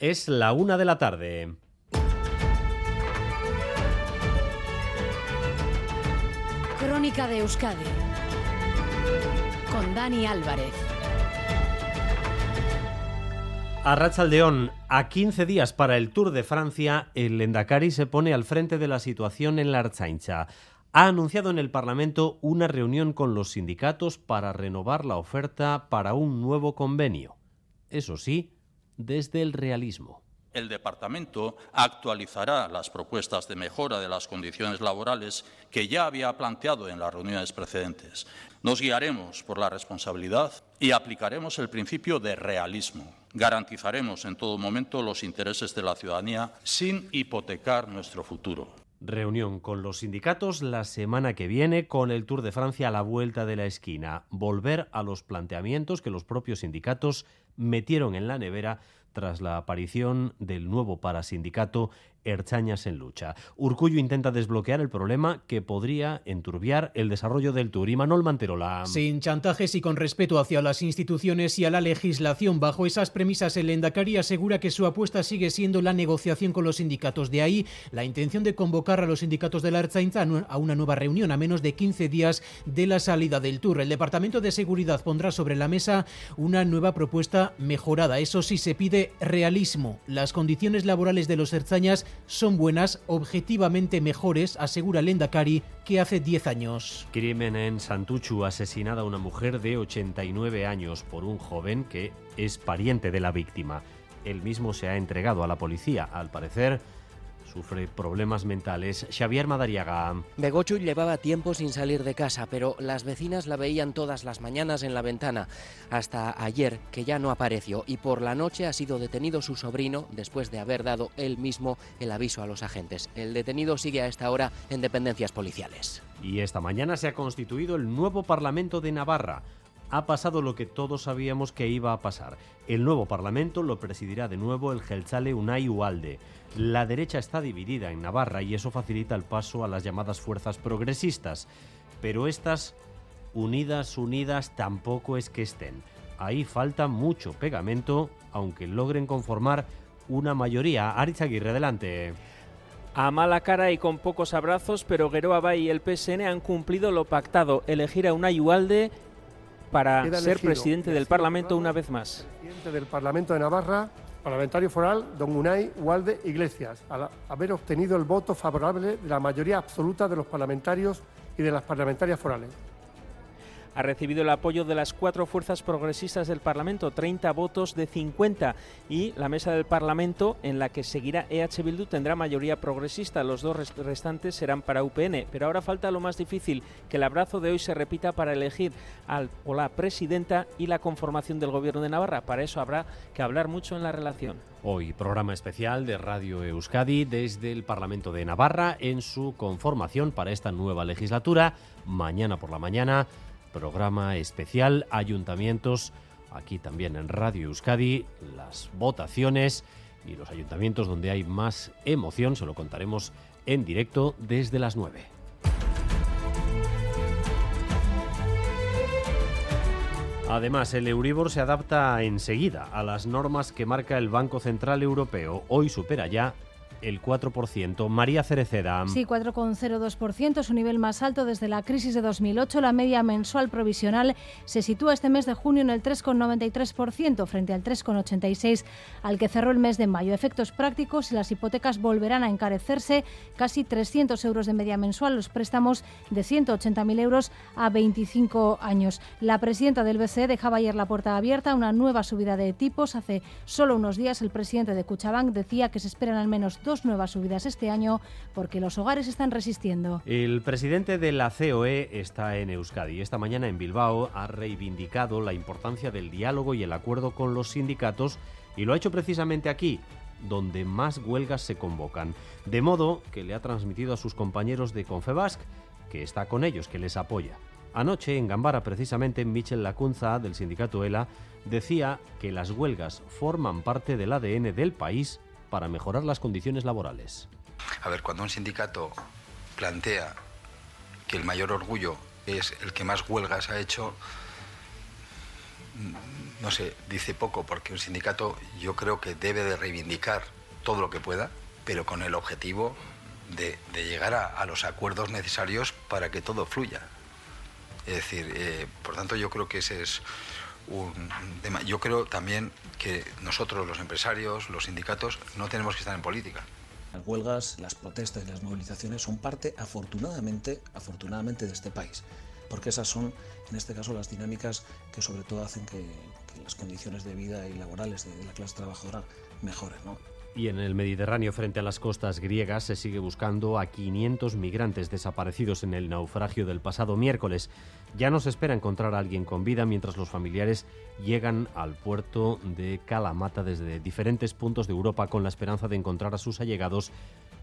Es la una de la tarde. Crónica de Euskadi con Dani Álvarez. A Rachaldeón, a 15 días para el Tour de Francia, el Lendakari se pone al frente de la situación en la Archaincha. Ha anunciado en el Parlamento una reunión con los sindicatos para renovar la oferta para un nuevo convenio. Eso sí, desde el realismo. El Departamento actualizará las propuestas de mejora de las condiciones laborales que ya había planteado en las reuniones precedentes. Nos guiaremos por la responsabilidad y aplicaremos el principio de realismo. Garantizaremos en todo momento los intereses de la ciudadanía sin hipotecar nuestro futuro. Reunión con los sindicatos la semana que viene con el Tour de Francia a la vuelta de la esquina. Volver a los planteamientos que los propios sindicatos metieron en la nevera tras la aparición del nuevo parasindicato Erchañas en lucha. Urcullo intenta desbloquear el problema que podría enturbiar el desarrollo del Tour. Y Manuel Manterola. Sin chantajes y con respeto hacia las instituciones y a la legislación, bajo esas premisas, el Endacari asegura que su apuesta sigue siendo la negociación con los sindicatos. De ahí la intención de convocar a los sindicatos de la Erchainza a una nueva reunión a menos de 15 días de la salida del Tour. El Departamento de Seguridad pondrá sobre la mesa una nueva propuesta mejorada. Eso sí, se pide realismo. Las condiciones laborales de los Erchañas son buenas, objetivamente mejores, asegura Lendakari, que hace 10 años. Crimen en Santuchu, asesinada una mujer de 89 años por un joven que es pariente de la víctima. Él mismo se ha entregado a la policía. Al parecer, sufre problemas mentales. Xavier Madariaga. Begochu llevaba tiempo sin salir de casa, pero las vecinas la veían todas las mañanas en la ventana, hasta ayer, que ya no apareció, y por la noche ha sido detenido su sobrino después de haber dado él mismo el aviso a los agentes. El detenido sigue a esta hora en dependencias policiales. Y esta mañana se ha constituido el nuevo Parlamento de Navarra ha pasado lo que todos sabíamos que iba a pasar. El nuevo Parlamento lo presidirá de nuevo el Gelchale Unai Ualde. La derecha está dividida en Navarra y eso facilita el paso a las llamadas fuerzas progresistas. Pero estas, unidas, unidas, tampoco es que estén. Ahí falta mucho pegamento, aunque logren conformar una mayoría. Aritz Aguirre, adelante. A mala cara y con pocos abrazos, pero Geroa Bay y el PSN han cumplido lo pactado, elegir a Unai Ualde para ser presidente del Parlamento una vez más. Presidente del Parlamento de Navarra, parlamentario foral, don Unai Ualde Iglesias, al haber obtenido el voto favorable de la mayoría absoluta de los parlamentarios y de las parlamentarias forales ha recibido el apoyo de las cuatro fuerzas progresistas del Parlamento, 30 votos de 50, y la mesa del Parlamento, en la que seguirá EH Bildu, tendrá mayoría progresista. Los dos restantes serán para UPN. Pero ahora falta lo más difícil, que el abrazo de hoy se repita para elegir al o la presidenta y la conformación del Gobierno de Navarra. Para eso habrá que hablar mucho en la relación. Hoy programa especial de Radio Euskadi desde el Parlamento de Navarra en su conformación para esta nueva legislatura. Mañana por la mañana programa especial Ayuntamientos, aquí también en Radio Euskadi, las votaciones y los ayuntamientos donde hay más emoción, se lo contaremos en directo desde las 9. Además, el Euribor se adapta enseguida a las normas que marca el Banco Central Europeo. Hoy supera ya el 4%. María Cereceda. Sí, 4,02%, su nivel más alto desde la crisis de 2008. La media mensual provisional se sitúa este mes de junio en el 3,93% frente al 3,86% al que cerró el mes de mayo. Efectos prácticos las hipotecas volverán a encarecerse casi 300 euros de media mensual, los préstamos de 180.000 euros a 25 años. La presidenta del BCE dejaba ayer la puerta abierta a una nueva subida de tipos. Hace solo unos días el presidente de Cuchabank decía que se esperan al menos dos nuevas subidas este año porque los hogares están resistiendo. El presidente de la COE está en Euskadi. Esta mañana en Bilbao ha reivindicado la importancia del diálogo y el acuerdo con los sindicatos y lo ha hecho precisamente aquí, donde más huelgas se convocan. De modo que le ha transmitido a sus compañeros de Confebasc que está con ellos, que les apoya. Anoche, en Gambara, precisamente, Michel Lacunza, del sindicato ELA, decía que las huelgas forman parte del ADN del país para mejorar las condiciones laborales. A ver, cuando un sindicato plantea que el mayor orgullo es el que más huelgas ha hecho, no sé, dice poco, porque un sindicato yo creo que debe de reivindicar todo lo que pueda, pero con el objetivo de, llegar a, los acuerdos necesarios para que todo fluya. Es decir, eh, por tanto yo creo que ese es un tema. Yo creo también que nosotros, los empresarios, los sindicatos, no tenemos que estar en política. Las huelgas, las protestas y las movilizaciones son parte, afortunadamente, afortunadamente de este país, porque esas son, en este caso, las dinámicas que sobre todo hacen que, las condiciones de vida y laborales de, la clase trabajadora mejoren. Y en el Mediterráneo, frente a las costas griegas, se sigue buscando a 500 migrantes desaparecidos en el naufragio del pasado miércoles. Ya no se espera encontrar a alguien con vida mientras los familiares llegan al puerto de Kalamata desde diferentes puntos de Europa con la esperanza de encontrar a sus allegados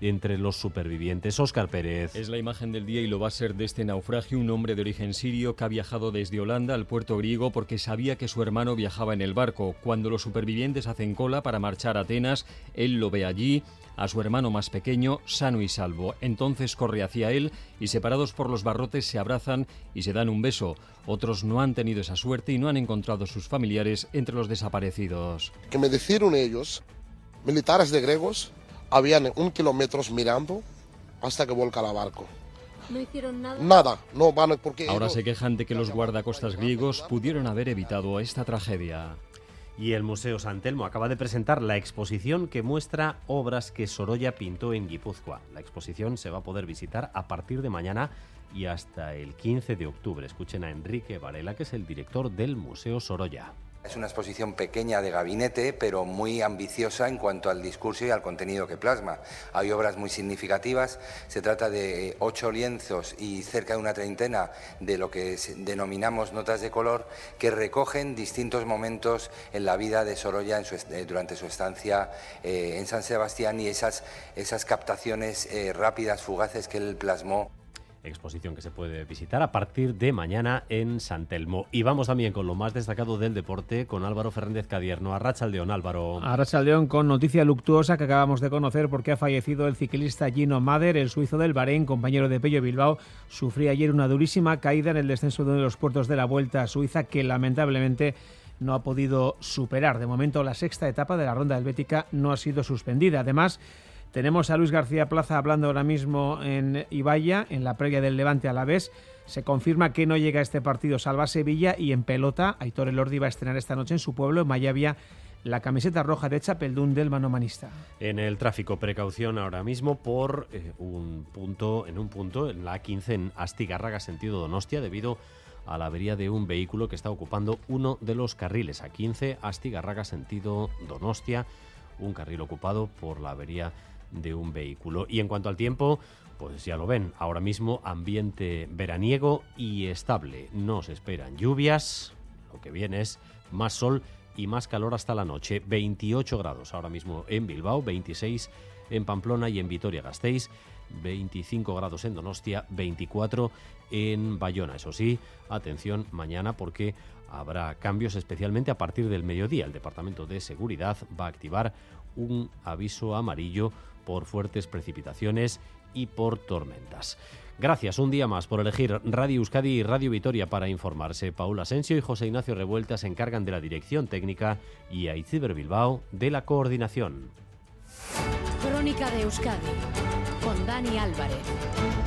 entre los supervivientes. Óscar Pérez. Es la imagen del día y lo va a ser de este naufragio, un hombre de origen sirio que ha viajado desde Holanda al puerto griego porque sabía que su hermano viajaba en el barco. Cuando los supervivientes hacen cola para marchar a Atenas, él lo ve allí, a su hermano más pequeño, sano y salvo. Entonces corre hacia él y separados por los barrotes se abrazan y se dan un beso. Otros no han tenido esa suerte y no han encontrado a sus familiares entre los desaparecidos. Que me dijeron ellos, militares de gregos, habían un kilómetro mirando hasta que volca el barco. ¿No hicieron nada? Nada, no van porque... Ahora se quejan de que los guardacostas griegos pudieron haber evitado esta tragedia. Y el Museo San Telmo acaba de presentar la exposición que muestra obras que Sorolla pintó en Guipúzcoa. La exposición se va a poder visitar a partir de mañana y hasta el 15 de octubre. Escuchen a Enrique Varela, que es el director del Museo Sorolla. Es una exposición pequeña de gabinete, pero muy ambiciosa en cuanto al discurso y al contenido que plasma. Hay obras muy significativas, se trata de ocho lienzos y cerca de una treintena de lo que denominamos notas de color, que recogen distintos momentos en la vida de Sorolla eh, durante su estancia eh, en San Sebastián y esas, captaciones eh, rápidas, fugaces que él plasmó exposición que se puede visitar a partir de mañana en San Telmo. Y vamos también con lo más destacado del deporte con Álvaro Fernández Cadierno. A Rachaldeón, Álvaro. A Rachaldeón con noticia luctuosa que acabamos de conocer porque ha fallecido el ciclista Gino Mader, el suizo del Bahrein, compañero de Pello Bilbao. Sufría ayer una durísima caída en el descenso de uno de los puertos de la Vuelta a Suiza que lamentablemente no ha podido superar. De momento la sexta etapa de la ronda helvética no ha sido suspendida. Además, tenemos a Luis García Plaza hablando ahora mismo en Ibaya, en la previa del Levante a la vez. Se confirma que no llega a este partido Salva Sevilla y en pelota Aitor Elordi va a estrenar esta noche en su pueblo, en Mayavia, la camiseta roja de Chapeldún del manomanista. En el tráfico, precaución ahora mismo por eh, un punto, en un punto, en la A15 en Astigarraga, sentido Donostia, debido a la avería de un vehículo que está ocupando uno de los carriles. A15, Astigarraga, sentido Donostia, un carril ocupado por la avería de un vehículo. Y en cuanto al tiempo, pues ya lo ven, ahora mismo ambiente veraniego y estable. No se esperan lluvias, lo que viene es más sol y más calor hasta la noche. 28 grados ahora mismo en Bilbao, 26 en Pamplona y en Vitoria-Gasteiz, 25 grados en Donostia, 24 en Bayona. Eso sí, atención mañana porque habrá cambios especialmente a partir del mediodía. El Departamento de Seguridad va a activar un aviso amarillo por fuertes precipitaciones y por tormentas. Gracias un día más por elegir Radio Euskadi y Radio Vitoria para informarse. Paula Asensio y José Ignacio Revuelta se encargan de la dirección técnica y Aitziber Bilbao de la coordinación. Crónica de Euskadi con Dani Álvarez.